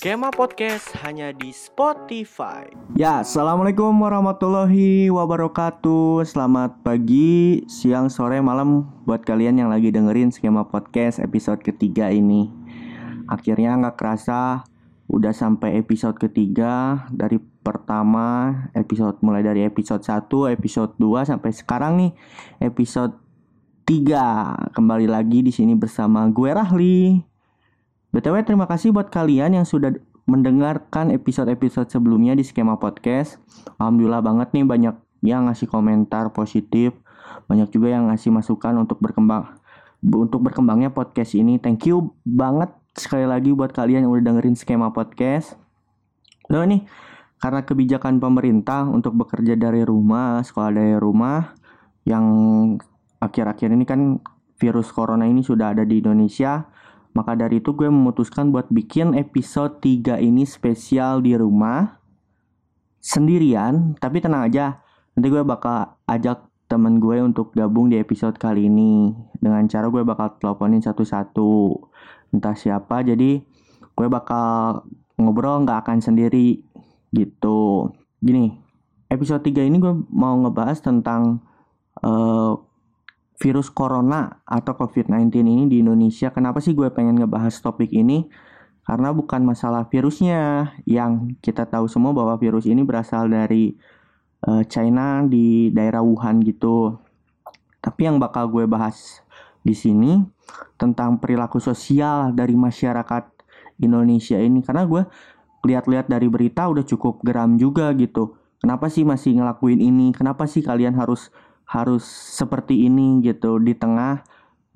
Skema Podcast hanya di Spotify. Ya, assalamualaikum warahmatullahi wabarakatuh. Selamat pagi, siang, sore, malam buat kalian yang lagi dengerin skema podcast episode ketiga ini. Akhirnya nggak kerasa udah sampai episode ketiga dari pertama episode mulai dari episode 1, episode 2 sampai sekarang nih episode 3. Kembali lagi di sini bersama gue Rahli. BTW terima kasih buat kalian yang sudah mendengarkan episode-episode sebelumnya di skema podcast. Alhamdulillah banget nih banyak yang ngasih komentar positif, banyak juga yang ngasih masukan untuk berkembang untuk berkembangnya podcast ini. Thank you banget sekali lagi buat kalian yang udah dengerin skema podcast. Lalu nih, karena kebijakan pemerintah untuk bekerja dari rumah, sekolah dari rumah yang akhir-akhir ini kan virus corona ini sudah ada di Indonesia maka dari itu gue memutuskan buat bikin episode 3 ini spesial di rumah sendirian, tapi tenang aja. Nanti gue bakal ajak temen gue untuk gabung di episode kali ini. Dengan cara gue bakal teleponin satu-satu entah siapa. Jadi gue bakal ngobrol nggak akan sendiri gitu gini episode 3 ini gue mau ngebahas tentang uh, virus corona atau COVID-19 ini di Indonesia. Kenapa sih gue pengen ngebahas topik ini? Karena bukan masalah virusnya yang kita tahu semua bahwa virus ini berasal dari uh, China di daerah Wuhan gitu. Tapi yang bakal gue bahas di sini tentang perilaku sosial dari masyarakat Indonesia ini karena gue lihat-lihat dari berita udah cukup geram juga gitu. Kenapa sih masih ngelakuin ini? Kenapa sih kalian harus harus seperti ini gitu di tengah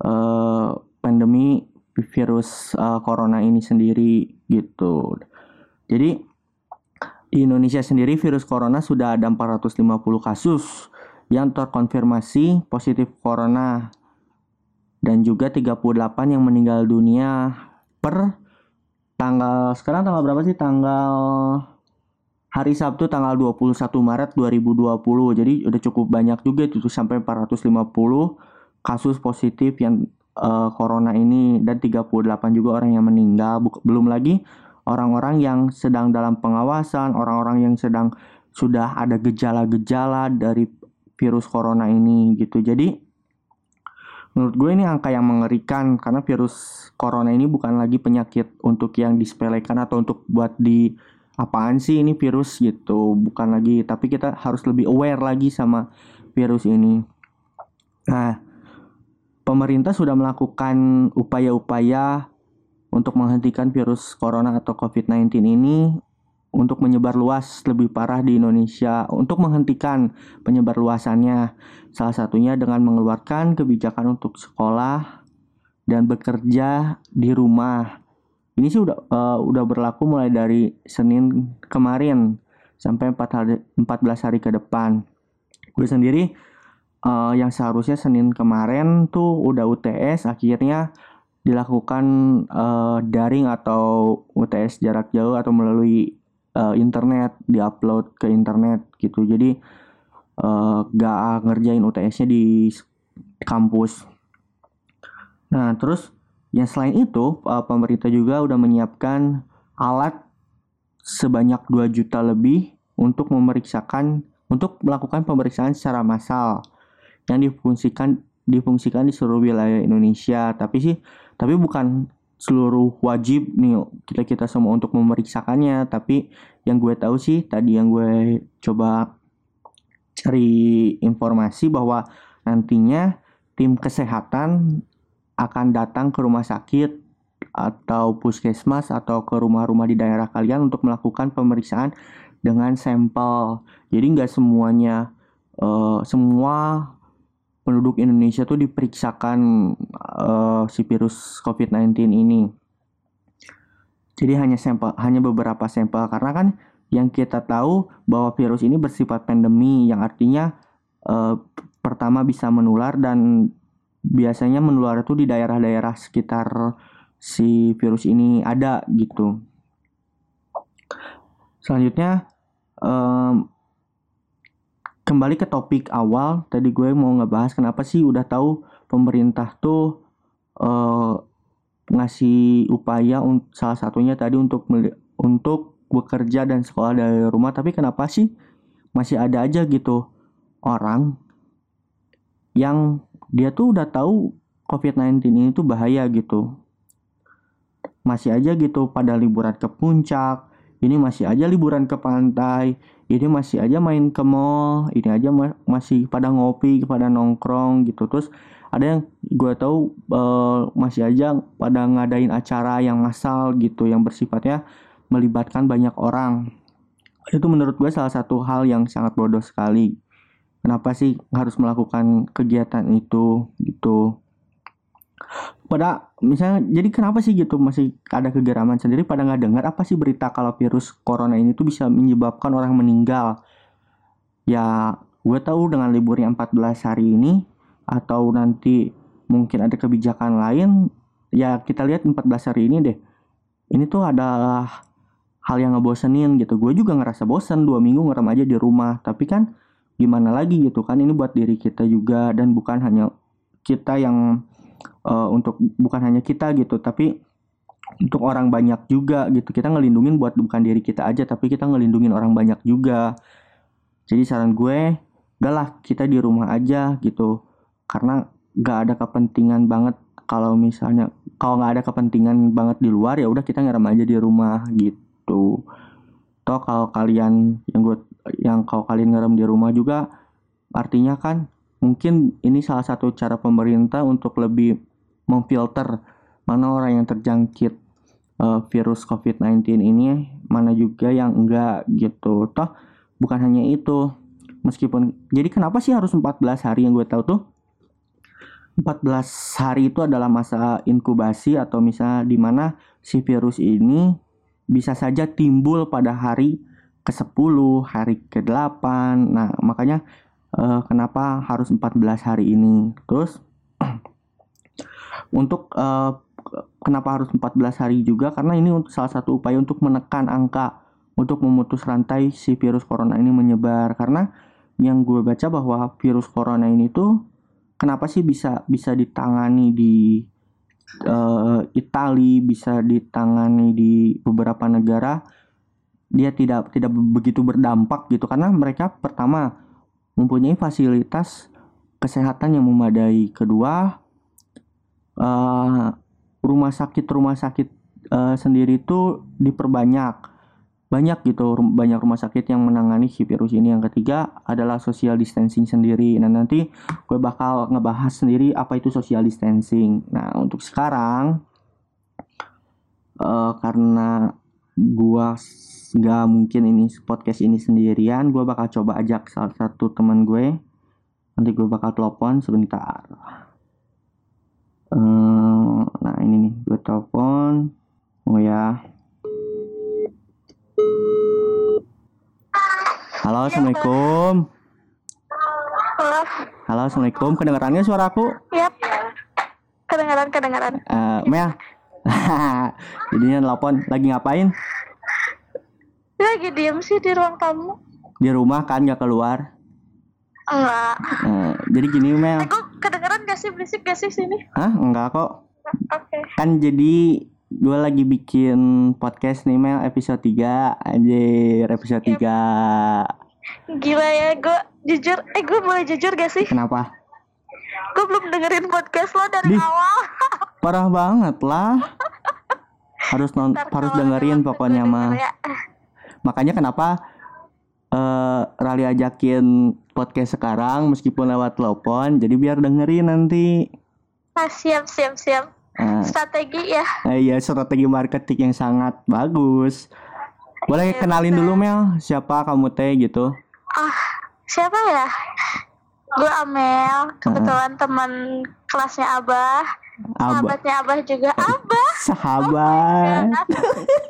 uh, pandemi virus uh, corona ini sendiri gitu. Jadi di Indonesia sendiri virus corona sudah ada 450 kasus yang terkonfirmasi positif corona dan juga 38 yang meninggal dunia per tanggal sekarang tanggal berapa sih? Tanggal hari Sabtu tanggal 21 Maret 2020. Jadi udah cukup banyak juga itu sampai 450 kasus positif yang uh, corona ini dan 38 juga orang yang meninggal. Belum lagi orang-orang yang sedang dalam pengawasan, orang-orang yang sedang sudah ada gejala-gejala dari virus corona ini gitu. Jadi menurut gue ini angka yang mengerikan karena virus corona ini bukan lagi penyakit untuk yang disepelekan atau untuk buat di apaan sih ini virus gitu. Bukan lagi tapi kita harus lebih aware lagi sama virus ini. Nah pemerintah sudah melakukan upaya-upaya untuk menghentikan virus corona atau covid-19 ini untuk menyebar luas lebih parah di Indonesia untuk menghentikan penyebar luasannya salah satunya dengan mengeluarkan kebijakan untuk sekolah dan bekerja di rumah ini sih udah uh, udah berlaku mulai dari Senin kemarin sampai 4 hari, 14 hari ke depan. Gue sendiri uh, yang seharusnya Senin kemarin tuh udah UTS akhirnya dilakukan uh, daring atau UTS jarak jauh atau melalui uh, internet diupload ke internet gitu. Jadi uh, gak ngerjain UTS-nya di kampus. Nah, terus yang selain itu, uh, pemerintah juga udah menyiapkan alat sebanyak 2 juta lebih untuk memeriksakan untuk melakukan pemeriksaan secara massal yang difungsikan difungsikan di seluruh wilayah Indonesia. Tapi sih, tapi bukan seluruh wajib nih kita kita semua untuk memeriksakannya. Tapi yang gue tahu sih tadi yang gue coba cari informasi bahwa nantinya tim kesehatan akan datang ke rumah sakit atau puskesmas atau ke rumah-rumah di daerah kalian untuk melakukan pemeriksaan dengan sampel. Jadi nggak semuanya uh, semua penduduk Indonesia tuh diperiksakan uh, si virus COVID-19 ini. Jadi hanya sampel, hanya beberapa sampel karena kan yang kita tahu bahwa virus ini bersifat pandemi yang artinya uh, pertama bisa menular dan biasanya menular itu di daerah-daerah sekitar si virus ini ada gitu. Selanjutnya um, kembali ke topik awal tadi gue mau ngebahas kenapa sih udah tahu pemerintah tuh eh, ngasih upaya salah satunya tadi untuk untuk bekerja dan sekolah dari rumah tapi kenapa sih masih ada aja gitu orang yang dia tuh udah tahu COVID-19 ini tuh bahaya gitu. Masih aja gitu pada liburan ke puncak ini masih aja liburan ke pantai ini masih aja main ke mall ini aja ma- masih pada ngopi pada nongkrong gitu. Terus ada yang gue tahu eh, masih aja pada ngadain acara yang massal gitu yang bersifatnya melibatkan banyak orang. Itu menurut gue salah satu hal yang sangat bodoh sekali. Kenapa sih harus melakukan kegiatan itu gitu pada misalnya jadi kenapa sih gitu masih ada kegeraman sendiri? Pada nggak dengar apa sih berita kalau virus corona ini tuh bisa menyebabkan orang meninggal? Ya gue tahu dengan liburnya 14 hari ini atau nanti mungkin ada kebijakan lain ya kita lihat 14 hari ini deh. Ini tuh adalah hal yang ngebosenin gitu. Gue juga ngerasa bosen dua minggu ngerem aja di rumah. Tapi kan gimana lagi gitu kan? Ini buat diri kita juga dan bukan hanya kita yang eh, untuk bukan hanya kita gitu tapi untuk orang banyak juga gitu. Kita ngelindungin buat bukan diri kita aja tapi kita ngelindungin orang banyak juga. Jadi saran gue udahlah kita di rumah aja gitu. Karena gak ada kepentingan banget kalau misalnya kalau nggak ada kepentingan banget di luar ya udah kita ngerem aja di rumah gitu. Toh kalau kalian yang gue yang kalau kalian ngerem di rumah juga artinya kan mungkin ini salah satu cara pemerintah untuk lebih memfilter mana orang yang terjangkit eh, virus COVID-19 ini mana juga yang enggak gitu. Toh bukan hanya itu. Meskipun jadi kenapa sih harus 14 hari yang gue tahu tuh? 14 hari itu adalah masa inkubasi atau misalnya di mana si virus ini bisa saja timbul pada hari ke-10, hari ke-8. Nah, makanya eh, kenapa harus 14 hari ini? Terus untuk eh, kenapa harus 14 hari juga? Karena ini untuk salah satu upaya untuk menekan angka untuk memutus rantai si virus corona ini menyebar. Karena yang gue baca bahwa virus corona ini tuh kenapa sih bisa bisa ditangani di eh, Itali bisa ditangani di beberapa negara? Dia tidak tidak begitu berdampak gitu. Karena mereka pertama mempunyai fasilitas kesehatan yang memadai. Kedua eh, rumah sakit rumah sakit eh, sendiri itu diperbanyak. Banyak gitu banyak rumah sakit yang menangani si virus ini. Yang ketiga adalah social distancing sendiri. Nah nanti gue bakal ngebahas sendiri apa itu social distancing. Nah untuk sekarang eh, karena gua nggak mungkin ini podcast ini sendirian gue bakal coba ajak salah satu teman gue. Nanti gue bakal telepon sebentar. Eh, nah ini nih gue telepon. Oh ya. Halo assalamualaikum. Halo, halo assalamualaikum. Kedengarannya suara aku? Yap. Kedengaran, kedengaran. Eh, Mel jadinya telepon lagi ngapain Lagi diem sih di ruang tamu. di rumah kan nggak keluar Enggak. Eh, jadi gini Mel Eh, gue kedengeran gak sih berisik gak sih sini? Hah enggak kok Oke. kan jadi gue lagi bikin podcast nih Mel episode 3 anjir episode 3 Gila ya, gue jujur. Eh, gue boleh jujur gak sih? kenapa Gue belum dengerin podcast lo dari Di- awal. parah banget lah harus non Ntar harus dengerin pokoknya mah ya. makanya kenapa eh Rali ajakin podcast sekarang meskipun lewat telepon jadi biar dengerin nanti Ah, siap, siap, siap. Eh, Strategi ya. eh, iya strategi marketing yang sangat bagus boleh Iya, kenalin dulu Mel siapa kamu teh gitu Ah, siapa ya? Gue Amel, kebetulan teman kelasnya Abah, Abah sahabatnya Abah juga. Abah. sahabat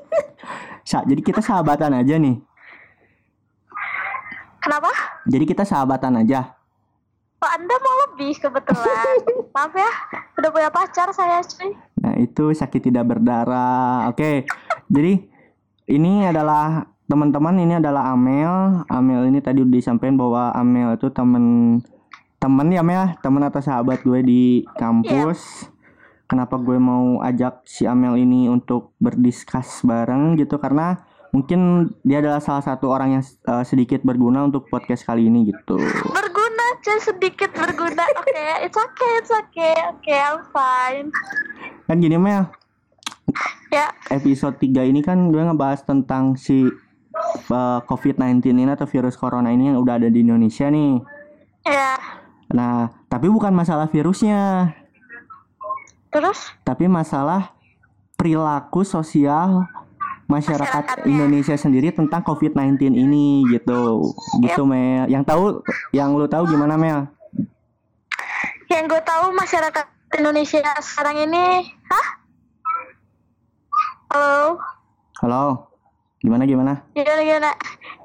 Sa- jadi kita sahabatan aja nih Kenapa? jadi kita sahabatan aja Oh, Anda mau lebih kebetulan. Maaf ya, udah punya pacar saya cuy. Nah, itu sakit tidak berdarah. Oke. Jadi ini adalah teman-teman ini adalah Amel. Amel ini tadi udah disampaikan bahwa Amel itu temen temen ya Mel, temen atau sahabat gue di kampus. Kenapa gue mau ajak si Amel ini untuk berdiskus bareng gitu karena mungkin dia adalah salah satu orang yang eh, sedikit berguna untuk podcast kali ini gitu. Berguna, cuy sedikit berguna. Oke, it's okay, it's okay. Oke, I'm fine. Kan gini Mel, Ya, episode 3 ini kan gue ngebahas tentang si uh, COVID-19 ini atau virus corona ini yang udah ada di Indonesia nih. ya. Nah, tapi bukan masalah virusnya, Terus tapi masalah perilaku sosial masyarakat. Indonesia sendiri tentang COVID-19 ini gitu. Gitu Mel. Yang tahu yang lu tahu gimana Mel? yang gue tahu masyarakat Indonesia sekarang ini, hah? Halo, Halo. Gimana gimana? gimana gimana?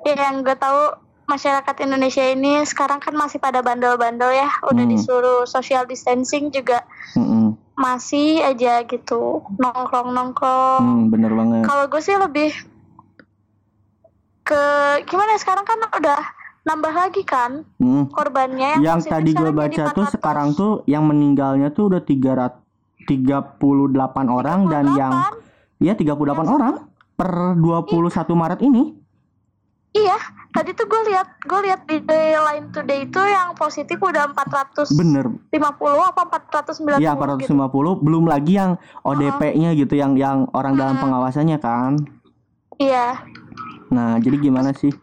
Ya, yang gue tahu masyarakat Indonesia ini sekarang kan masih pada bandel-bandel ya, udah Hmm. disuruh social distancing juga Mm-mm. masih aja gitu nongkrong-nongkrong. Hmm, bener banget. Kalau gue sih lebih ke gimana ya, sekarang kan udah nambah lagi kan Mm. korbannya yang positif tadi gue baca tuh 400. sekarang tuh yang meninggalnya tuh udah 338 orang dan yang 38. ya 38 orang per 21 Maret ini. Iya, tadi tuh gue lihat gue lihat di Line Today itu yang positif udah 450 Bener. apa 490 Iya gitu. 450 belum lagi yang ODP-nya gitu yang yang orang dalam Hmm. pengawasannya kan. Iya, Nah, jadi gimana sih?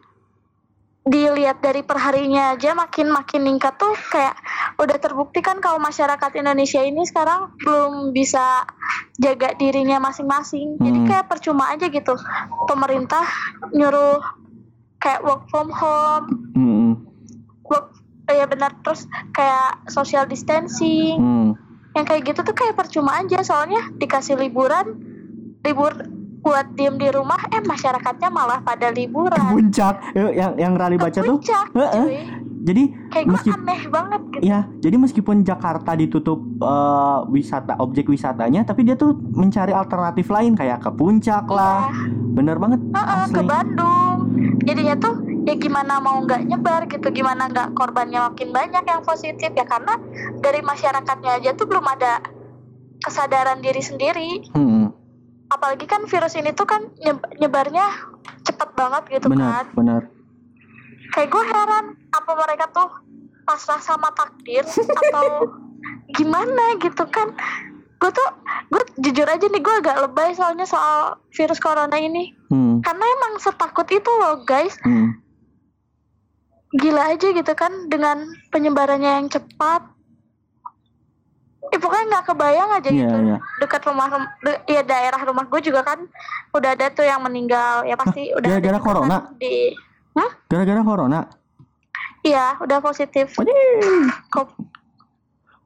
Dilihat dari perharinya aja makin makin meningkat tuh kayak udah terbukti kan kalau masyarakat Indonesia ini sekarang belum bisa jaga dirinya masing-masing. Jadi Hmm. kayak percuma aja gitu. Pemerintah nyuruh kayak work from home, Hmm, work ya benar terus kayak social distancing. hmm. yang kayak gitu tuh kayak percuma aja soalnya dikasih liburan libur buat diem di rumah eh masyarakatnya malah pada liburan Puncak Eh, yang yang Rali baca tuh. puncak Heeh. cuy Jadi kayak gue meski aneh banget gitu ya, jadi meskipun Jakarta ditutup eh, wisata objek wisatanya, tapi dia tuh mencari alternatif lain kayak ke puncak lah. Bener banget. Heeh, ke. Bandung jadinya tuh ya gimana mau nggak nyebar gitu gimana nggak korbannya makin banyak yang positif ya karena dari masyarakatnya aja tuh belum ada kesadaran diri sendiri Hmm, apalagi kan virus ini tuh kan nyeb- nyebarnya cepet banget gitu kan. benar, benar. kayak gue heran apa mereka tuh pasrah sama takdir atau gimana gitu kan. Gue tuh gue jujur aja nih gue agak lebay soalnya soal virus corona ini. Hmm, karena emang setakut itu loh guys. Hmm. gila aja gitu kan dengan penyebarannya yang cepat Eh, pokoknya nggak kebayang aja Iya, gitu iya. dekat rumah rum- de- ya daerah rumah gue juga kan udah ada tuh yang meninggal ya pasti udah ada gara-gara corona? di Hah? Gara-gara corona. iya udah positif Kok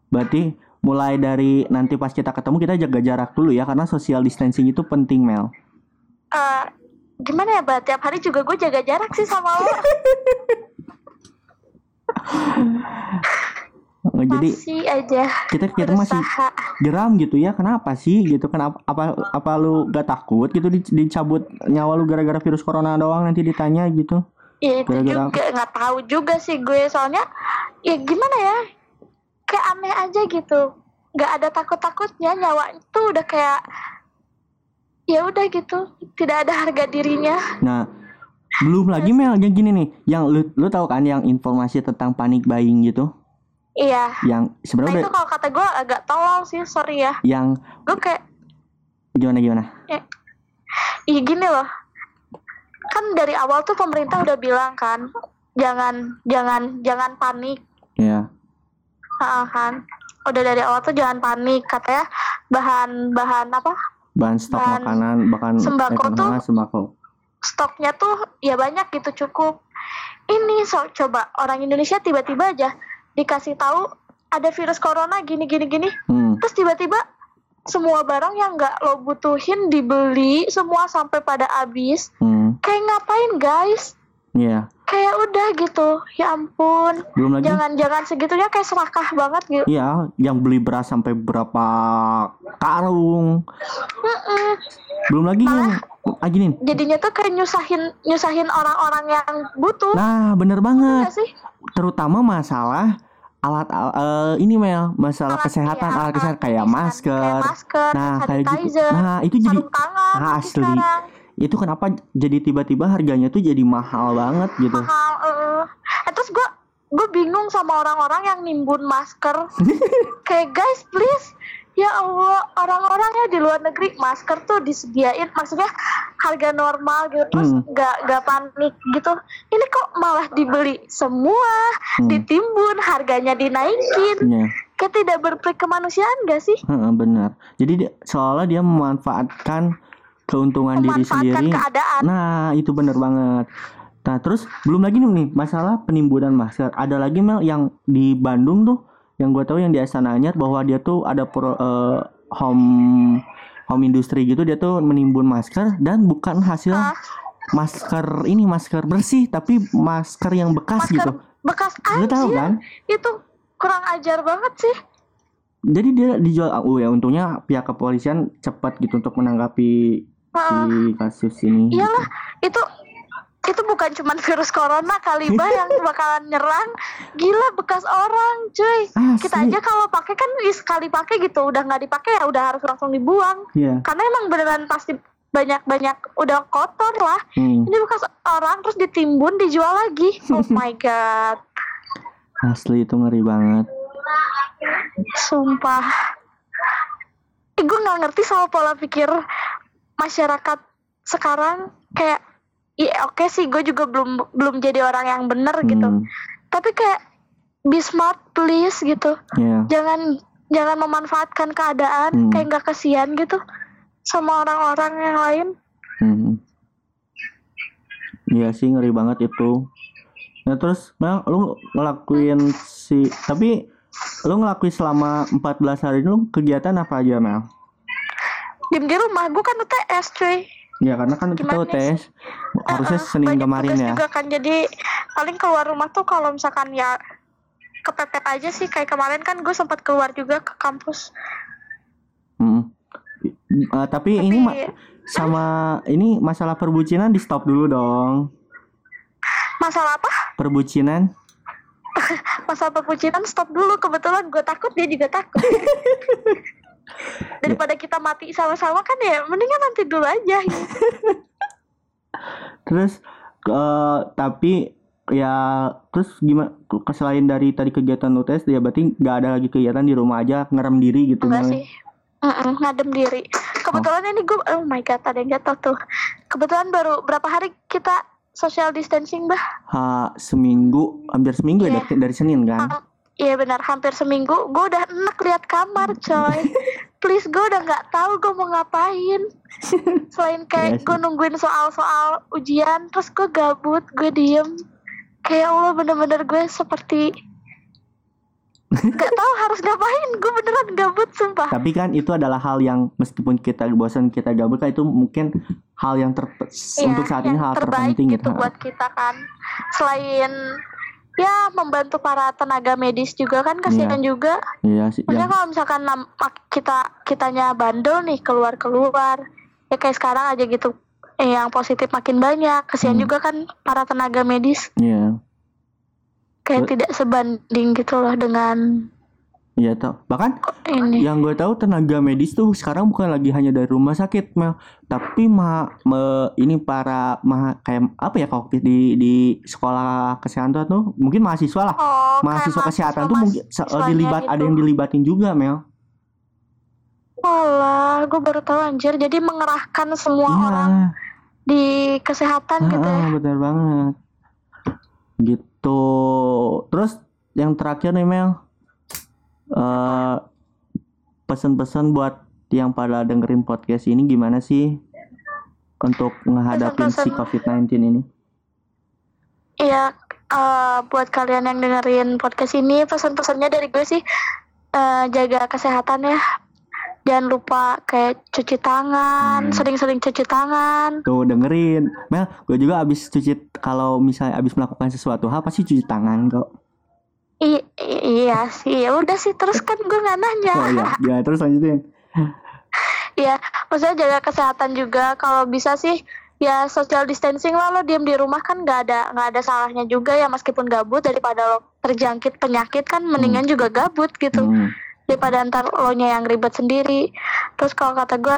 Berarti mulai dari nanti pas kita ketemu kita jaga jarak dulu ya karena social distancing itu penting Mel. eh, gimana ya Mbak? Tiap hari juga gue jaga jarak sih sama lo. Oh, Jadi masih aja. kita kita masih berusaha. geram gitu ya kenapa sih gitu? Kenapa apa apa lu gak takut gitu di- dicabut nyawa lu gara-gara virus corona doang nanti ditanya gitu? Ya itu Gara-gara juga nggak tahu juga sih gue soalnya ya gimana ya? Kayak aneh aja gitu. Nggak ada takut-takutnya nyawa itu udah kayak ya udah gitu. Tidak ada harga dirinya. nah belum lagi Mel yang gini nih. Yang lu lu tahu kan yang informasi tentang panic buying gitu Iya. yang Nah sebenarnya itu udah kalau kata gue agak tolol sih sorry ya. yang Gue kayak gimana gimana Iya gini loh. Kan dari awal tuh pemerintah udah bilang kan, jangan jangan jangan panik, ya Ah, kan. Udah dari awal tuh jangan panik katanya bahan-bahan apa? bahan stok Bahan makanan bahkan sembako eh, tuh sembako Stoknya tuh ya banyak gitu cukup. Ini so coba orang Indonesia tiba-tiba aja dikasih tahu ada virus corona gini gini gini, hmm. terus tiba-tiba semua barang yang nggak lo butuhin dibeli semua sampai pada habis. Hmm. Kayak ngapain guys? Iya. Kayak udah gitu ya ampun belum lagi jangan jangan segitunya kayak serakah banget gitu Iya, yang beli beras sampai berapa karung. Mm-mm. Belum lagi yang ah, gini. jadinya tuh kayak nyusahin nyusahin orang-orang yang butuh Nah, bener banget. Nggak sih Terutama masalah alat al- eh, ini Mel, masalah Alat- kesehatan, iya, alat kesehatan kayak masker. kayak masker Nah, kayak gitu. Nah, itu jadi tangan Ah, lagi asli. sekarang. Itu kenapa jadi tiba-tiba harganya tuh jadi mahal banget gitu. mahal. Eh, terus gue gue bingung sama orang-orang yang nimbun masker kayak guys please ya Allah orang-orangnya di luar negeri masker tuh disediain maksudnya harga normal gitu terus Hmm. nggak nggak panik gitu ini kok malah dibeli semua Hmm. ditimbun harganya dinaikin Iya, kayak tidak berkemanusiaan gak sih heeh, benar. Jadi dia, seolah dia memanfaatkan keuntungan diri sendiri. keadaan Nah, itu bener banget. Nah, terus belum lagi nih masalah penimbunan masker. Ada lagi Mel yang di Bandung tuh yang gue tahu yang di Astana Anyar bahwa dia tuh ada pro, eh, home home industry gitu dia tuh menimbun masker dan bukan hasil Ah. masker ini masker bersih tapi masker yang bekas masker gitu. bekas Lu tahu kan? itu kurang ajar banget sih Jadi dia dijual oh ya untungnya pihak kepolisian cepat gitu untuk menanggapi Si kasus ini. Iyalah, itu itu bukan cuman virus corona kali bah yang bakalan nyerang. Gila bekas orang, cuy. Asli. Kita aja kalau pakai kan sekali pakai gitu, udah nggak dipakai ya udah harus langsung dibuang. Iya. Karena emang beneran pasti banyak-banyak udah kotor lah. Hmm, Ini bekas orang terus ditimbun dijual lagi. Oh my god. asli itu ngeri banget. Sumpah. Eh, gue nggak ngerti sama pola pikir masyarakat sekarang kayak iya oke sih gue juga belum belum jadi orang yang bener gitu Hmm, tapi kayak be smart please gitu Iya. jangan jangan memanfaatkan keadaan Hmm. kayak nggak kasihan gitu sama orang-orang yang lain Hmm. Iya sih ngeri banget itu. Nah terus Mel, lu ngelakuin si tapi lu ngelakuin selama 14 hari lu kegiatan apa aja Mel? Diem di rumah gue kan UTS cuy. Ya karena kan kita Gimana UTS harusnya Uh-uh, Senin kemarin ya. juga kan. Jadi paling keluar rumah tuh kalau misalkan ya kepepet aja sih. Kayak kemarin kan gue sempat keluar juga ke kampus. Hmm. Eh, tapi ini ma- Tapi sama ini masalah perbucinan di stop dulu dong. masalah apa? Perbucinan. masalah perbucinan stop dulu. Kebetulan gue takut dia juga takut daripada kita mati sama-sama kan ya mendingan nanti dulu aja gitu. Terus eh tapi ya terus gimana selain dari tadi kegiatan UTS ya berarti nggak ada lagi kegiatan di rumah aja ngerem diri gitu enggak Mel? sih Mm-mm, ngadem diri kebetulan ini gue oh my god ada yang jatuh tuh kebetulan baru berapa hari kita social distancing bah Ha, seminggu hampir seminggu ya Iya. dari, dari Senin kan? Ham- Iya benar. Hampir seminggu gue udah enak lihat kamar coy. Please gue udah nggak tahu gue mau ngapain. Selain Iya kayak sih. gue nungguin soal-soal ujian terus gue gabut gue diem. Kayak Allah bener-bener gue seperti nggak tahu harus ngapain. Gue beneran gabut sumpah. Tapi kan itu adalah hal yang meskipun kita bosan kita gabut kan itu mungkin hal yang ter Iya, untuk saat ini hal terbaik terpenting gitu. gitu. buat kita kan. Selain ya membantu para tenaga medis juga kan kasihan juga Iya sih. Maksudnya yang- kalau misalkan kita kitanya bandel nih keluar keluar ya kayak sekarang aja gitu eh, yang positif makin banyak kasihan Hmm. juga kan para tenaga medis Iya. kayak Bet- tidak sebanding gitu loh dengan Iya tau. Bahkan ini yang gue tahu tenaga medis tuh sekarang bukan lagi hanya dari rumah sakit, Mel, tapi ma, me- ini para ma, kayak apa ya kalau di di sekolah kesehatan tuh mungkin mahasiswa lah. oh, mahasiswa kesehatan tuh mas- mungkin mahasiswanya dilibat ada gitu. yang dilibatin juga, Mel. Walah, gue baru tahu anjir jadi mengerahkan semua Iya. orang di kesehatan gitu ya Ah, benar banget. Gitu. Terus yang terakhir nih Mel. Eh pesan-pesan buat yang pada dengerin podcast ini gimana sih untuk menghadapi si Pesan-pesan. COVID-19 ini? Iya, eh, buat kalian yang dengerin podcast ini, pesan-pesannya dari gue sih eh, jaga kesehatan ya. jangan lupa kayak cuci tangan Hmm. sering-sering cuci tangan Tuh dengerin Mel gue juga abis cuci Kalau misalnya abis melakukan sesuatu hal Pasti cuci tangan kok I- iya sih ya udah sih terus kan gue nggak nanya Oh iya Ya terus lanjutin Iya, maksudnya jaga kesehatan juga. Kalau bisa sih ya social distancing lah lo diem di rumah kan nggak ada nggak ada salahnya juga ya meskipun gabut daripada lo terjangkit penyakit kan mendingan juga gabut gitu Hmm. daripada ntar lo nya yang ribet sendiri. Terus kalau kata gue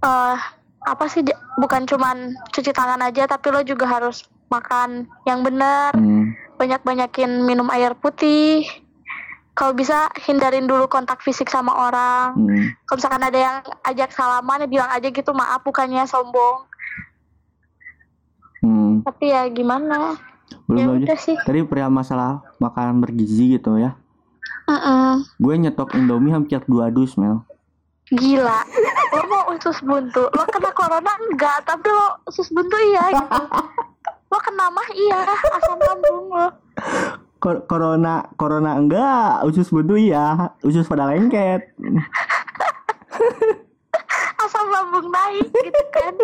eh apa sih bukan cuman cuci tangan aja tapi lo juga harus makan yang benar Hmm. banyak-banyakin minum air putih. Kalau bisa hindarin dulu kontak fisik sama orang. Hmm. kalau misalkan ada yang ajak salaman ya bilang aja gitu maaf bukannya sombong. Hmm. tapi ya gimana? Belum ya udah sih. Tadi perihal masalah makanan bergizi gitu ya. Mm-mm. Gue nyetok Indomie hampir dua dus Mel. Gila. Lo mau usus buntu? Lo kena corona? Enggak tapi lo usus buntu iya gitu lo kena mah iya. Asam lambung lo Kor- Corona Corona enggak. Usus buntu iya. Usus pada lengket. Asam lambung naik gitu kan.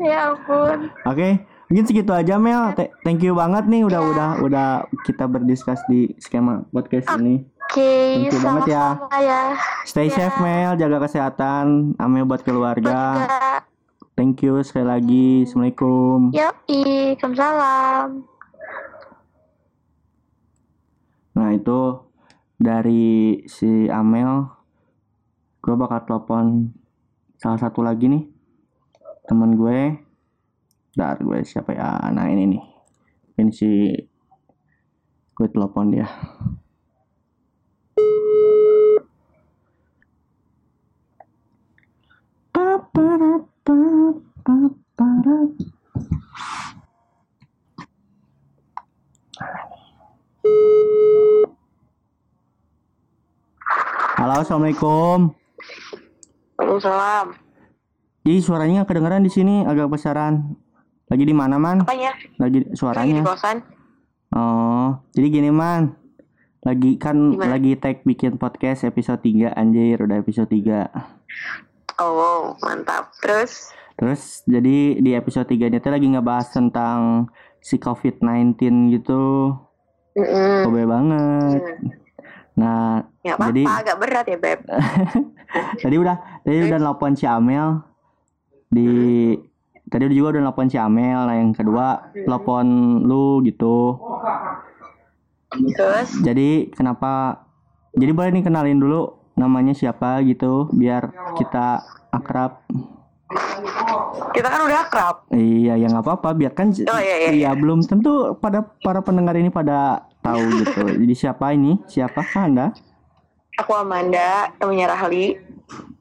Ya ampun. Oke Mungkin segitu aja Mel. Th- Thank you banget nih Udah Ya. udah udah kita berdiskus di skema podcast ini. Oke Thank you banget ya. ya. Stay Ya. safe Mel. Jaga kesehatan. Amel buat keluarga Thank you sekali lagi Assalamualaikum Yoi, Waalaikumsalam. Nah itu dari si Amel, gue bakal telepon salah satu lagi nih teman gue. Dar gue siapa ya? Nah ini nih, ini si gue telepon dia. Halo, assalamualaikum. Waalaikumsalam. Ih, suaranya kedengeran di sini agak besaran. Lagi di mana, Man? Apanya? Lagi suaranya. kosan. Oh, jadi gini, Man. Lagi kan Gimana? lagi tag bikin podcast episode 3 anjir, udah episode 3. Oh, mantap. Terus? Terus jadi di episode 3 ini tuh lagi ngebahas tentang si COVID-19 gitu. Mm-mm. Kobe banget. Hmm. Nah, Ya Jadi- apa-apa, agak berat ya, Beb. tadi udah tadi udah nelpon si Amel di tadi juga udah nelpon si Amel nah yang kedua telepon lu gitu Terus? jadi kenapa jadi boleh nih kenalin dulu namanya siapa gitu biar kita akrab Kita kan udah akrab. iya ya nggak apa-apa biar kan Oh, iya, iya, iya. belum tentu pada para pendengar ini pada tahu gitu jadi siapa ini siapa anda Aku Amanda, temennya Rahli.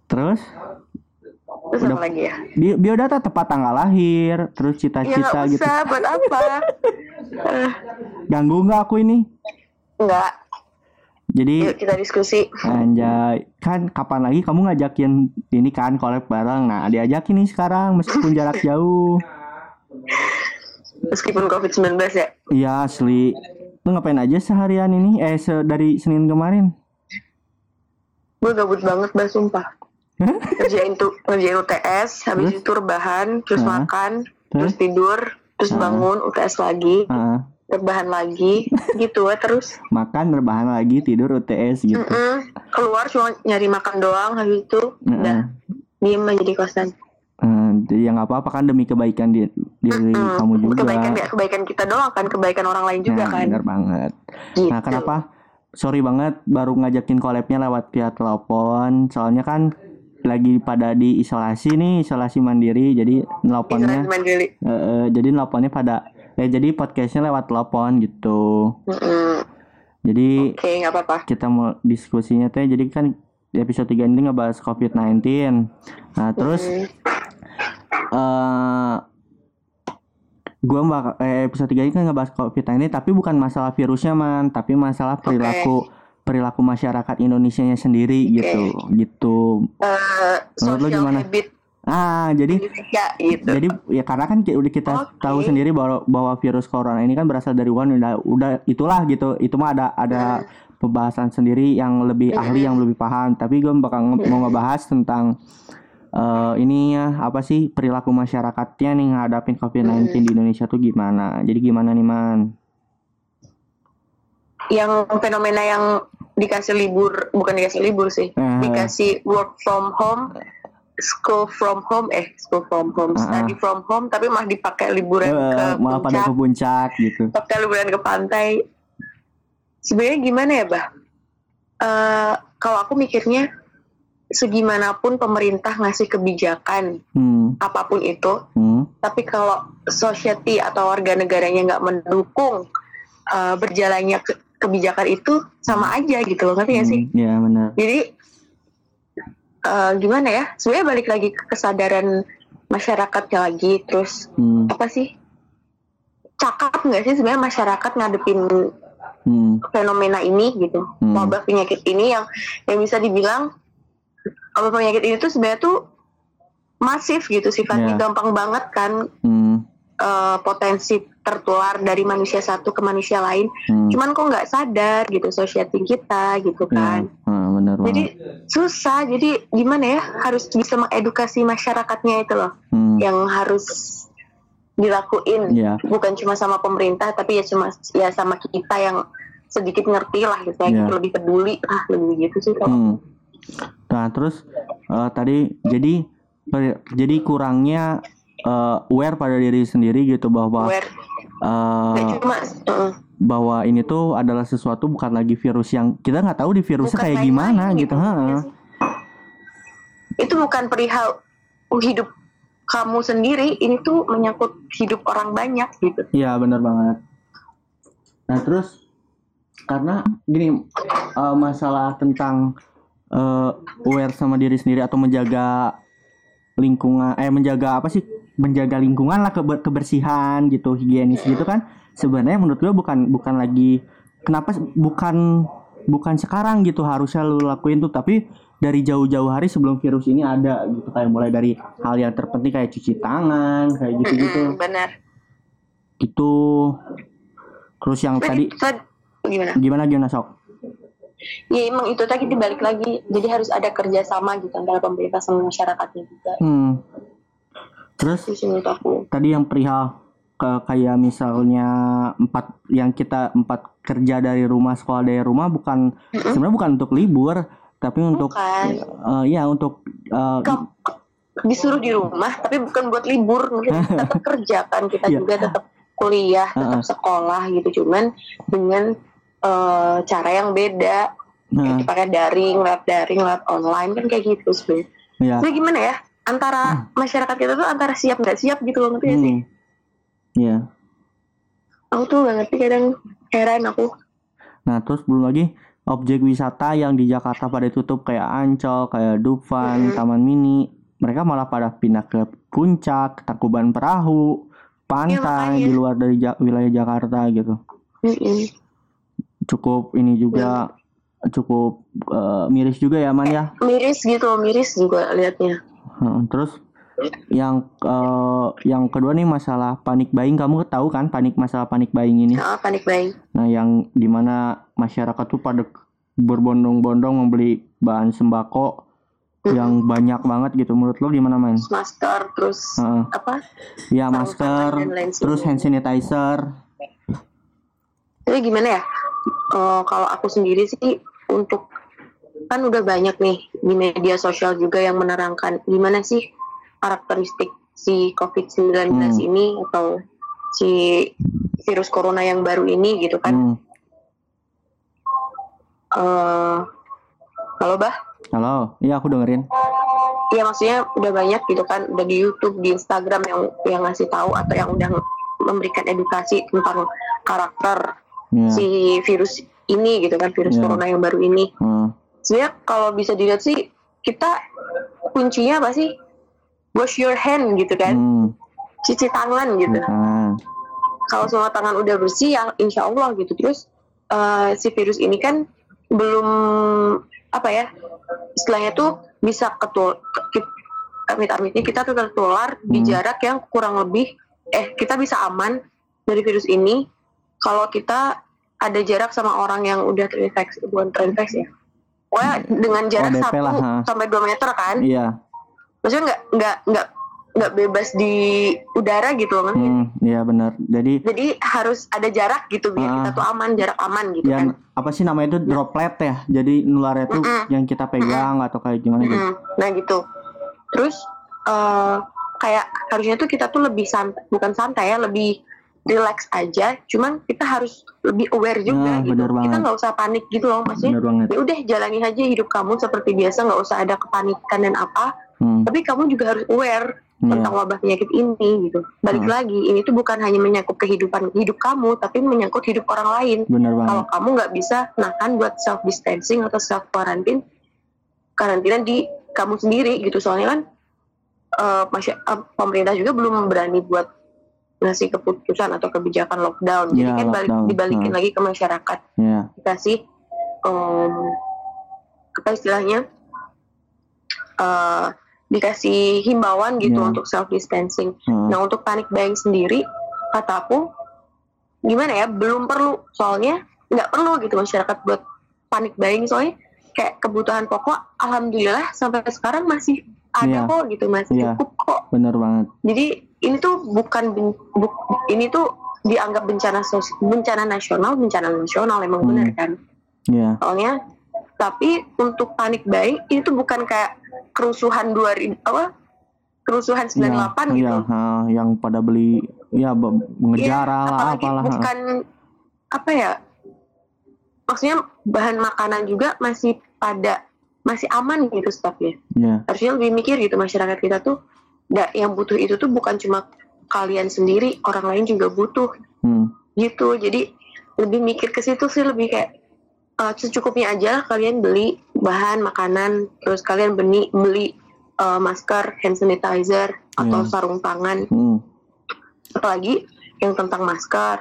terus Terus Udah. apa lagi ya? bi biodata tepat tanggal lahir terus Ya cita-cita nggak gitu usah, buat apa? Eh, ganggu nggak aku ini Enggak, jadi yuk kita diskusi. Anjay, kan kapan lagi kamu ngajakin ini kan collab bareng? Nah, diajakin nih sekarang meskipun jarak jauh. Meskipun COVID-19 ya. Iya asli. Lu ngapain aja seharian ini? Eh, se dari Senin kemarin? Gue gabut banget, bah, sumpah. Ngerjain tuh, ngerjain UTS, habis Terus? itu rebahan, terus Hah? makan, Terus? terus tidur, terus Hah? bangun, UTS lagi, Heeh. Rebahan lagi, gitu ya terus. makan, rebahan lagi, tidur UTS gitu. Mm-mm. Keluar cuma nyari makan doang, habis itu Heeh. udah diem aja di kosan. Jadi ya nggak apa-apa kan demi kebaikan di, diri Mm-mm. kamu juga. Kebaikan gak kebaikan kita doang kan, kebaikan orang lain juga Nah, kan. bener banget. Gitu. Nah, kenapa? Sorry banget baru ngajakin collabnya lewat via telepon. Soalnya kan lagi pada di isolasi nih, isolasi mandiri. Jadi nelponnya Isolasi mandiri. Eh, eh, jadi nelponnya pada eh jadi podcastnya lewat telepon gitu. Mm-mm. Jadi Oke, nggak apa-apa. kita mau diskusinya teh jadi kan di episode 3 ini ngebahas COVID-19. Nah, terus Mm. eh gua bakal eh, episode 3 ini kan ngebahas COVID-19 tapi bukan masalah virusnya man, tapi masalah perilaku perilaku masyarakat Indonesia sendiri Oke. gitu. Gitu. Eh, Menurut lo gimana? habit Ah, jadi ya gitu jadi ya karena kan udah kita Oke. tahu sendiri bahwa bahwa virus corona ini kan berasal dari Wuhan udah udah itulah gitu. Itu mah ada ada pembahasan sendiri yang lebih ahli yang lebih paham. Tapi gue bakal mau ngebahas tentang eh ini ya apa sih perilaku masyarakatnya nih ngadapin COVID-19 di Indonesia tuh gimana? Jadi gimana nih man? yang fenomena yang dikasih libur bukan dikasih libur sih Eh. dikasih work from home school from home eh school from home Ah, study from home tapi malah dipakai liburan ke Eh, malah pada puncak. ke puncak gitu. pakai liburan ke pantai. Sebenarnya gimana ya bah? Eh, kalau aku mikirnya segimanapun pemerintah ngasih kebijakan Hmm, apa pun itu hmm, tapi kalau society atau warga negaranya nggak mendukung eh, berjalannya ke- kebijakan itu sama aja gitu loh ngerti nggak sih? Hmm, ya benar. jadi eh, gimana ya? Sebenarnya balik lagi ke kesadaran masyarakatnya lagi terus Hmm, apa sih? Cakap nggak sih sebenarnya masyarakat ngadepin hmm, fenomena ini gitu? Hmm. wabah penyakit ini yang yang bisa dibilang wabah penyakit ini tuh sebenarnya tuh masif gitu sifatnya Ya. gampang banget kan hmm, eh, potensi tertular dari manusia satu ke manusia lain hmm. cuman kok nggak sadar gitu society kita gitu Ya, kan ah, benar jadi banget. susah jadi gimana ya harus bisa mengedukasi masyarakatnya itu loh Hmm, yang harus dilakuin ya. bukan cuma sama pemerintah tapi ya cuma ya sama kita yang sedikit ngerti lah gitu ya Iya. gitu, lebih peduli ah lebih gitu sih kalau Hmm. Nah terus eh, tadi jadi per- jadi kurangnya eh, aware pada diri sendiri gitu bahwa aware eh, cuma uh, bahwa ini tuh adalah sesuatu bukan lagi virus yang kita nggak tahu di virusnya bukan kayak gimana gitu. ya ha. sih? itu bukan perihal hidup kamu sendiri ini tuh menyangkut hidup orang banyak gitu Iya benar banget. Nah terus karena gini eh, masalah tentang eh, aware sama diri sendiri atau menjaga lingkungan eh menjaga apa sih menjaga lingkungan lah kebe- kebersihan gitu higienis gitu kan. Sebenarnya menurut gue bukan bukan lagi kenapa bukan bukan sekarang gitu harusnya lu lakuin tuh tapi dari jauh-jauh hari sebelum virus ini ada gitu kayak mulai dari hal yang terpenting kayak cuci tangan kayak gitu-gitu. Mm-mm, benar. Itu terus yang tadi? Gimana? Gimana gimana sok? Ya emang itu tadi dibalik lagi. Jadi harus ada kerjasama gitu antara pemerintah sama masyarakatnya juga. Hmm. Terus? Sih menurut aku. Tadi yang perihal ke kayak misalnya empat yang kita empat kerja dari rumah sekolah dari rumah bukan Mm-mm. sebenarnya bukan untuk libur tapi untuk bukan. eh, ya untuk eh, Kamu disuruh di rumah tapi bukan buat libur. Tetap kerja kan kita Iya. juga tetap kuliah tetap Heeh. sekolah gitu. Cuman dengan eh, cara yang beda. Kayak pakai daring lewat daring lewat online kan kayak gitu sebenarnya ya Jadi gimana ya antara masyarakat kita tuh antara siap nggak siap gitu loh ngerti nggak sih hmm. ya aku tuh nggak ngerti kadang heran aku nah terus belum lagi objek wisata yang di Jakarta pada tutup kayak Ancol kayak Dufan Mm-mm. Taman Mini mereka malah pada pindah ke puncak Tangkuban Perahu pantai makanya. di luar dari Ja- wilayah Jakarta gitu Mm-mm. cukup ini juga cukup eh, miris juga ya man ya miris gitu miris juga liatnya Terus yang eh, yang kedua nih masalah panik buying kamu tahu kan panik masalah panik buying ini nah, panik buying nah yang di mana masyarakat tuh pada berbondong-bondong membeli bahan sembako Mm-mm. yang banyak banget gitu menurut lo gimana man? Terus masker terus Heeh. apa ya masker tangan dan lain terus hand sanitizer Tapi gimana ya? Eh, kalau aku sendiri sih untuk kan udah banyak nih di media sosial juga yang menerangkan gimana sih karakteristik si COVID-19 Hmm. ini atau si virus corona yang baru ini gitu kan. Hmm. Eh, halo bah? halo iya aku dengerin Iya maksudnya udah banyak gitu kan, udah di YouTube, di Instagram yang yang ngasih tahu atau yang udah memberikan edukasi tentang karakter ya si virus ini gitu kan, virus Iya. corona yang baru ini. Heeh. Sebenarnya kalau bisa dilihat sih kita kuncinya apa sih? Wash your hand gitu kan. Hmm. cuci tangan gitu. Nah, kalau semua tangan udah bersih ya insya Allah gitu. Terus eh, si virus ini kan belum apa ya istilahnya tuh bisa ketul ke- amit-amitnya kita tuh tertular di Hmm. jarak yang kurang lebih eh kita bisa aman dari virus ini kalau kita ada jarak sama orang yang udah terinfeksi bukan terinfeksi ya pokoknya dengan jarak satu ha. sampai 2 meter kan Iya. maksudnya nggak nggak nggak nggak bebas di udara gitu loh kan Hmm, iya benar. Jadi jadi harus ada jarak gitu biar Ah. kita tuh aman jarak aman gitu kan yang apa sih namanya itu droplet ya. Jadi nularnya tuh Mm-mm. yang kita pegang atau kayak gimana gitu. Mm-mm. Nah gitu. Terus eh kayak harusnya tuh kita tuh lebih santai, bukan santai ya, lebih relax aja. Cuman kita harus lebih aware juga Nah, gitu. Kita nggak usah panik gitu loh, maksudnya. Ya udah jalani aja hidup kamu seperti biasa, nggak usah ada kepanikan dan apa. Hmm, Tapi kamu juga harus aware iya. tentang wabah penyakit ini gitu. Balik Hmm. lagi, ini tuh bukan hanya menyangkut kehidupan hidup kamu, tapi menyangkut hidup orang lain kalau kamu nggak bisa nahan buat self distancing atau self quarantine karantina di kamu sendiri gitu soalnya kan eh, masya- eh, pemerintah juga belum berani buat ngasih keputusan atau kebijakan lockdown jadi Ya, kan balik lockdown. dibalikin Hmm. lagi ke masyarakat Iya. dikasih em, apa istilahnya eh, dikasih himbauan gitu Ya. untuk self distancing Hmm. Nah untuk panic buying sendiri kata aku gimana ya belum perlu soalnya nggak perlu gitu masyarakat buat panic buying soalnya kayak kebutuhan pokok alhamdulillah sampai sekarang masih ada Iya. kok gitu masih Iya. cukup kok Benar banget. jadi ini tuh bukan ben- buk- ini tuh dianggap bencana sos- bencana nasional bencana nasional emang Hmm. benar kan Iya. soalnya tapi untuk buying ini tuh bukan kayak kerusuhan 2000 apa kerusuhan 98 gitu Iya, ha, yang pada beli ya mengejar Iya, lah apalagi apalah. bukan apa ya maksudnya bahan makanan juga masih pada masih aman gitu stoknya Iya. harusnya lebih mikir gitu masyarakat kita tuh da, yang butuh itu tuh bukan cuma kalian sendiri orang lain juga butuh Hmm. gitu jadi lebih mikir ke situ sih lebih kayak eh, secukupnya aja lah kalian beli bahan makanan terus kalian beli beli eh, masker hand sanitizer atau Iya. sarung tangan Hmm. apalagi yang tentang masker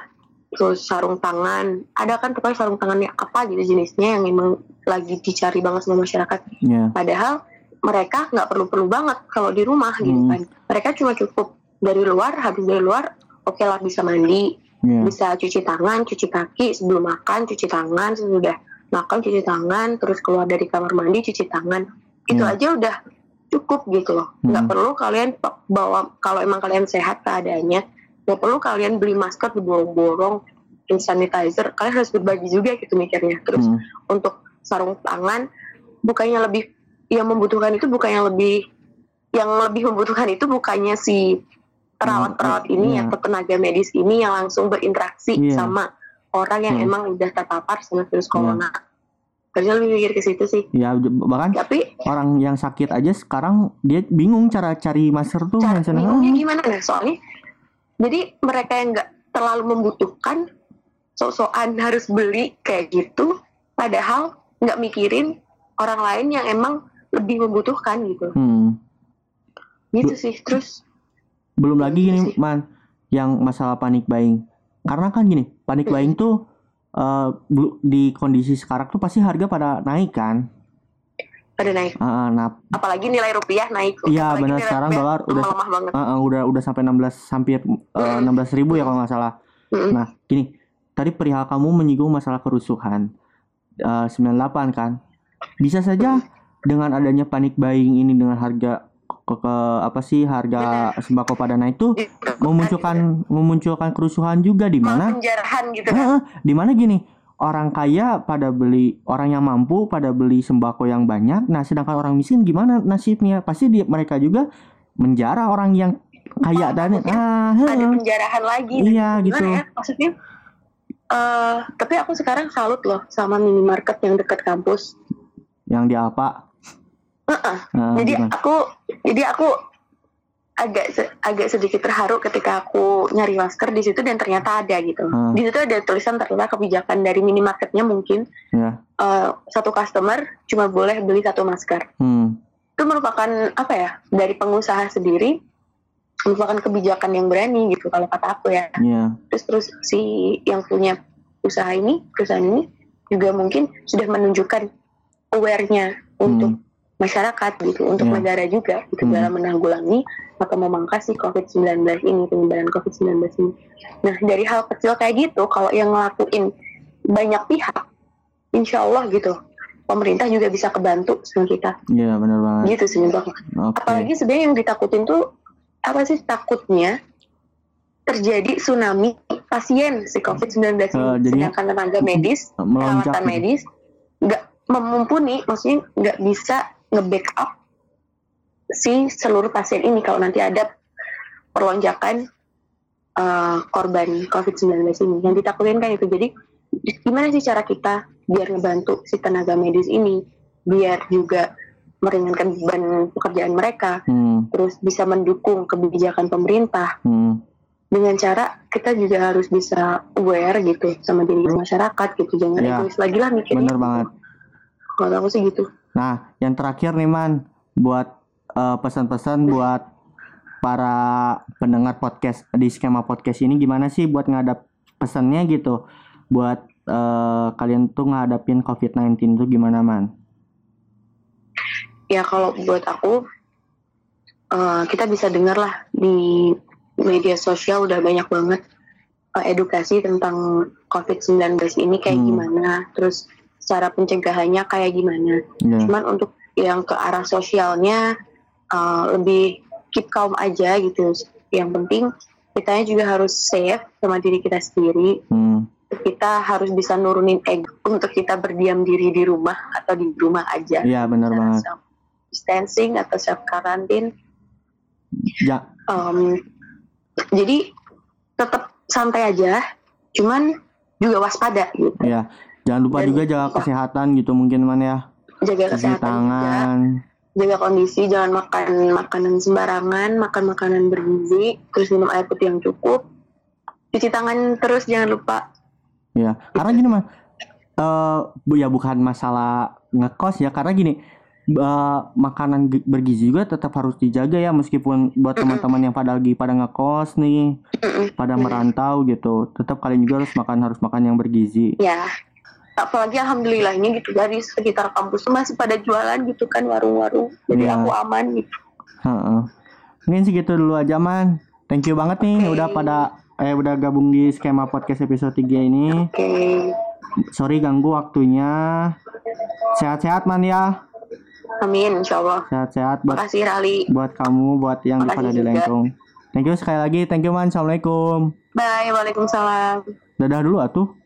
terus sarung tangan ada kan pokoknya sarung tangannya apa gitu jenisnya yang emang lagi dicari banget sama masyarakat Iya. padahal mereka nggak perlu-perlu banget kalau di rumah gitu Hmm. kan mereka cuma cukup dari luar habis dari luar oke lah bisa mandi Iya. bisa cuci tangan cuci kaki sebelum makan cuci tangan sesudah makan cuci tangan terus keluar dari kamar mandi cuci tangan itu Hmm. aja udah cukup gitu loh nggak Hmm. perlu kalian bawa kalau emang kalian sehat keadaannya nggak perlu kalian beli masker diborong-borong hand sanitizer kalian harus berbagi juga gitu mikirnya terus Hmm. untuk sarung tangan bukannya lebih yang membutuhkan itu bukannya lebih yang lebih membutuhkan itu bukannya si perawat-perawat Hmm, ini iya. atau tenaga medis ini yang langsung berinteraksi Iya. sama orang yang Hmm. emang udah terpapar sama virus corona. Harusnya lebih mikir ke situ sih. Ya bahkan Tapi orang yang sakit aja sekarang dia bingung cara cari masker tuh cara bingungnya gimana nah soalnya jadi mereka yang nggak terlalu membutuhkan sok-sokan harus beli kayak gitu padahal nggak mikirin orang lain yang emang lebih membutuhkan gitu Hmm. gitu sih terus Belum lagi Gitu gini sih. man yang masalah panic buying. Karena kan gini, panic Hmm. buying tuh eh, belu- di kondisi sekarang tuh pasti harga pada naik kan. pada naik Ah, nah, apalagi nilai rupiah naik Iya, benar. Sekarang dolar udah- lemah banget ah, ah, udah udah sampai 16 hampir Mm-mm. 16 ribu ya kalau nggak salah. Mm-mm. Nah, gini, tadi perihal kamu menyinggung masalah kerusuhan eh, 98 kan. Bisa saja dengan adanya panic buying ini dengan harga ke, ke- apa sih harga sembako pada naik tuh Gitu. memunculkan memunculkan kerusuhan juga di mana? Gitu kan. Di mana gini orang kaya pada beli orang yang mampu pada beli sembako yang banyak nah sedangkan orang miskin gimana nasibnya? Pasti dia mereka juga menjara orang yang kaya dan maksudnya ah ada penjarahan lagi. Iya gitu. ya? Maksudnya eh tapi aku sekarang salut loh sama minimarket yang dekat kampus. Yang di apa Nah, jadi gimana? aku jadi aku agak agak sedikit terharu ketika aku nyari masker di situ dan ternyata ada gitu. Hmm. di situ ada tulisan ternyata kebijakan dari minimarketnya mungkin ya eh, satu customer cuma boleh beli satu masker. Hmm. Itu merupakan apa ya dari pengusaha sendiri merupakan kebijakan yang berani gitu kalau kata aku ya. Ya terus terus si yang punya usaha ini perusahaan ini juga mungkin sudah menunjukkan aware-nya untuk masyarakat gitu untuk Iya. negara juga gitu Hmm. dalam menanggulangi atau memangkas si COVID-19 ini penyebaran COVID-19 ini. Nah dari hal kecil kayak gitu kalau yang ngelakuin banyak pihak, insya Allah gitu pemerintah juga bisa kebantu sama kita Iya benar banget. gitu sih. Oke. Apalagi sebenarnya yang ditakutin tuh apa sih takutnya terjadi tsunami pasien si COVID-19 ini. Eh, jadi- Sedangkan tenaga medis, melonjak perawatan gitu. medis nggak memumpuni, maksudnya nggak bisa nge-backup si seluruh pasien ini kalau nanti ada perlonjakan eh, korban COVID-19 ini. Yang ditakutin kan itu. Jadi gimana sih cara kita biar ngebantu si tenaga medis ini biar juga meringankan beban pekerjaan mereka Hmm, terus bisa mendukung kebijakan pemerintah hmm. dengan cara kita juga harus bisa aware gitu sama diri masyarakat gitu jangan Ya, egois lagi lah mikirnya bener banget. Kalau aku sih gitu Nah, yang terakhir nih man, buat eh, pesan-pesan buat para pendengar podcast di skema podcast ini gimana sih buat ngadap pesannya gitu, buat eh, kalian tuh ngadapin COVID-19 tuh gimana man? ya kalau buat aku eh, kita bisa dengar lah di media sosial udah banyak banget eh, edukasi tentang COVID-19 ini kayak Hmm. gimana terus cara pencegahannya kayak gimana. Ya, cuman untuk yang ke arah sosialnya uh, lebih keep calm aja gitu. Yang penting kitanya juga harus safe sama diri kita sendiri. Hmm, kita harus bisa nurunin ego untuk kita berdiam diri di rumah atau di rumah aja. Iya benar Misalnya banget. self distancing atau self karantin Ja, Um, jadi tetap santai aja. Cuman juga waspada gitu. Ya. Jangan lupa Dan- juga jaga kesehatan gitu mungkin man ya. jaga Cuci kesehatan juga. tangan. jaga kondisi jangan makan makanan sembarangan makan makanan bergizi terus minum air putih yang cukup. Cuci tangan terus jangan lupa. Ya, karena gini eh bu ya bukan masalah ngekos ya, karena gini, eh, makanan gi- bergizi juga tetap harus dijaga ya, meskipun buat teman-teman yang pada lagi pada ngekos nih, pada merantau gitu, tetap kalian juga harus makan harus makan yang bergizi. ya apalagi alhamdulillahnya gitu dari sekitar kampus masih pada jualan gitu kan warung-warung jadi Iya. aku aman gitu Heeh. Mungkin segitu dulu aja man. Thank you banget nih Oke. udah pada eh udah gabung di skema podcast episode 3 ini. oke Sorry ganggu waktunya. Sehat-sehat man ya. amin insyaallah Sehat-sehat buat makasih Rali buat kamu, buat yang pada di juga. Lengkong. Thank you sekali lagi, thank you man, assalamualaikum. bye waalaikumsalam Dadah dulu atuh.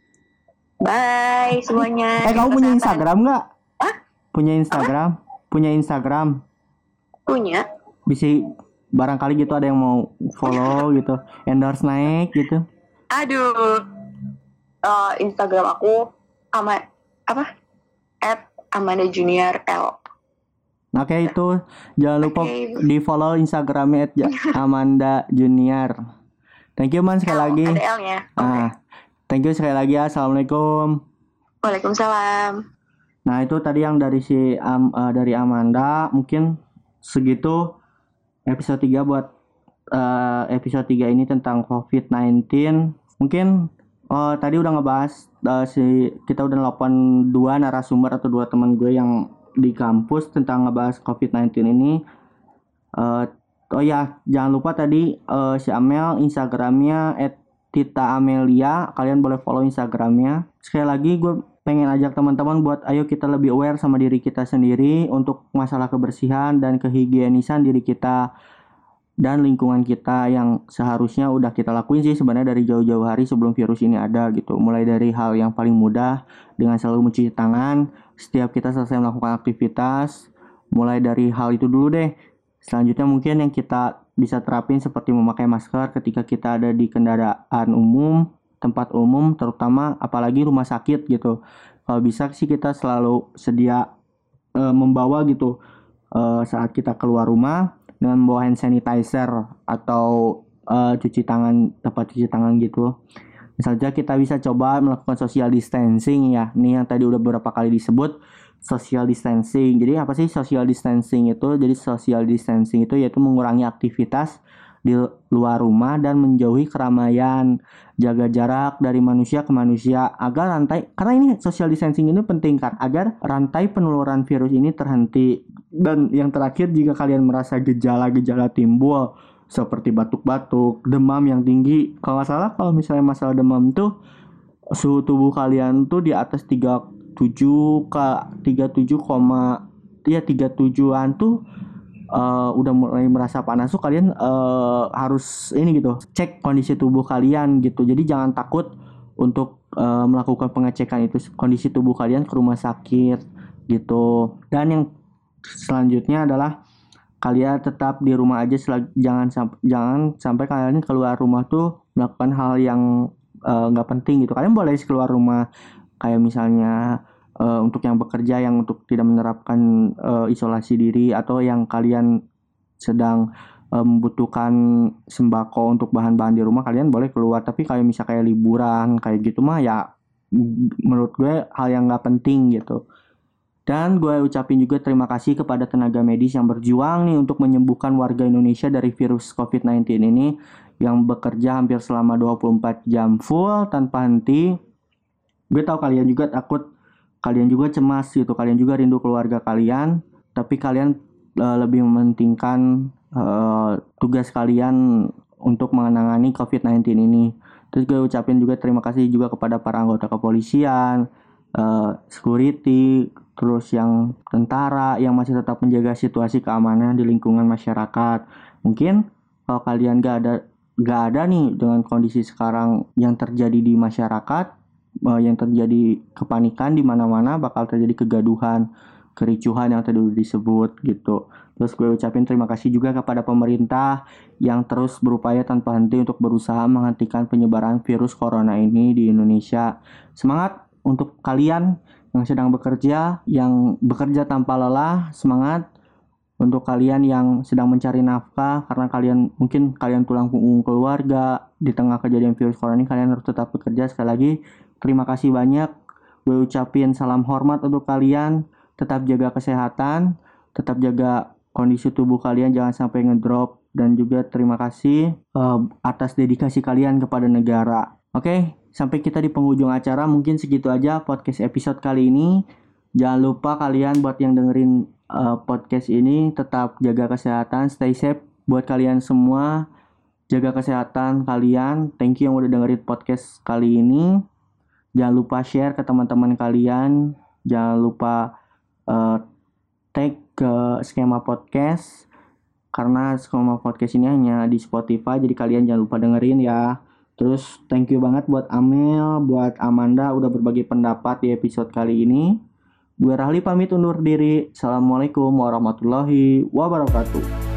Bye semuanya Eh kamu punya. Instagram nggak? Hah? Punya Instagram? Punya Instagram? punya Bisa barangkali gitu ada yang mau follow gitu, endorse naik gitu. Aduh, Eh, Instagram aku ama apa? At Amanda Junior L. Oke itu jangan lupa Oke. di follow Instagramnya Amanda Junior. Thank you man sekali L, lagi. Ada L-nya. Oke. Ah, thank you sekali lagi ya. Assalamualaikum. Waalaikumsalam. Nah itu tadi yang dari si Am- eh, dari Amanda mungkin segitu episode 3 buat eh, episode 3 ini tentang COVID-19 mungkin eh, tadi udah ngebahas eh, si kita udah nelpon dua narasumber atau dua teman gue yang di kampus tentang ngebahas COVID-19 ini Eh, oh ya jangan lupa tadi eh, si Amel Instagramnya Tita Amelia kalian boleh follow Instagramnya. Sekali lagi gue pengen ajak teman-teman buat ayo kita lebih aware sama diri kita sendiri untuk masalah kebersihan dan kehigienisan diri kita dan lingkungan kita yang seharusnya udah kita lakuin sih sebenarnya dari jauh-jauh hari sebelum virus ini ada gitu. Mulai dari hal yang paling mudah dengan selalu mencuci tangan setiap kita selesai melakukan aktivitas mulai dari hal itu dulu deh. Selanjutnya mungkin yang kita bisa terapin seperti memakai masker ketika kita ada di kendaraan umum tempat umum terutama apalagi rumah sakit gitu. Kalau bisa sih kita selalu sedia eh, membawa gitu eh, saat kita keluar rumah dengan membawa hand sanitizer atau eh, cuci tangan tempat cuci tangan gitu. Misalnya kita bisa coba melakukan social distancing ya. Nih yang tadi udah beberapa kali disebut social distancing. Jadi apa sih social distancing itu? Jadi social distancing itu yaitu mengurangi aktivitas di luar rumah dan menjauhi keramaian, jaga jarak dari manusia ke manusia agar rantai karena ini social distancing ini penting kan agar rantai penularan virus ini terhenti. Dan yang terakhir jika kalian merasa gejala-gejala timbul seperti batuk-batuk, demam yang tinggi, kalau salah kalau misalnya masalah demam tuh suhu tubuh kalian tuh di atas 37 ke 37, ya 37-an tuh uh, udah mulai merasa panas tuh kalian uh, harus ini gitu cek kondisi tubuh kalian gitu. Jadi jangan takut untuk uh, melakukan pengecekan itu kondisi tubuh kalian ke rumah sakit gitu. Dan yang selanjutnya adalah kalian tetap di rumah aja jangan sampai jangan sampai kalian keluar rumah tuh melakukan hal yang nggak uh, penting gitu. Kalian boleh keluar rumah kayak misalnya uh, untuk yang bekerja yang untuk tidak menerapkan uh, isolasi diri atau yang kalian sedang uh, membutuhkan sembako untuk bahan-bahan di rumah kalian boleh keluar tapi kayak misal kayak liburan kayak gitu mah ya menurut gue hal yang nggak penting gitu dan gue ucapin juga terima kasih kepada tenaga medis yang berjuang nih untuk menyembuhkan warga Indonesia dari virus COVID-19 ini yang bekerja hampir selama 24 jam full tanpa henti. Gue tahu kalian juga takut kalian juga cemas gitu kalian juga rindu keluarga kalian tapi kalian uh, lebih mementingkan uh, tugas kalian untuk menangani COVID-19 ini. Terus gue ucapin juga terima kasih juga kepada para anggota kepolisian uh, security terus yang tentara yang masih tetap menjaga situasi keamanan di lingkungan masyarakat. Mungkin kalau kalian gak ada gak ada nih dengan kondisi sekarang yang terjadi di masyarakat uh, yang terjadi kepanikan di mana-mana bakal terjadi kegaduhan, kericuhan yang tadi disebut gitu. Terus gue ucapin terima kasih juga kepada pemerintah yang terus berupaya tanpa henti untuk berusaha menghentikan penyebaran virus corona ini di Indonesia. Semangat untuk kalian yang sedang bekerja, yang bekerja tanpa lelah, semangat untuk kalian yang sedang mencari nafkah karena kalian mungkin kalian tulang punggung keluarga di tengah kejadian virus corona ini kalian harus tetap bekerja sekali lagi Terima kasih banyak. Gue ucapin salam hormat untuk kalian. Tetap jaga kesehatan, tetap jaga kondisi tubuh kalian jangan sampai ngedrop dan juga terima kasih uh, atas dedikasi kalian kepada negara. Oke, okay, sampai kita di penghujung acara mungkin segitu aja podcast episode kali ini. Jangan lupa kalian buat yang dengerin uh, podcast ini tetap jaga kesehatan, stay safe buat kalian semua. Jaga kesehatan kalian. Thank you yang udah dengerin podcast kali ini. Jangan lupa share ke teman-teman kalian. Jangan lupa uh, tag ke skema podcast karena skema podcast ini hanya di Spotify jadi kalian jangan lupa dengerin ya. Terus thank you banget buat Amel, buat Amanda udah berbagi pendapat di episode kali ini. Gue Rahli pamit undur diri. Assalamualaikum warahmatullahi wabarakatuh.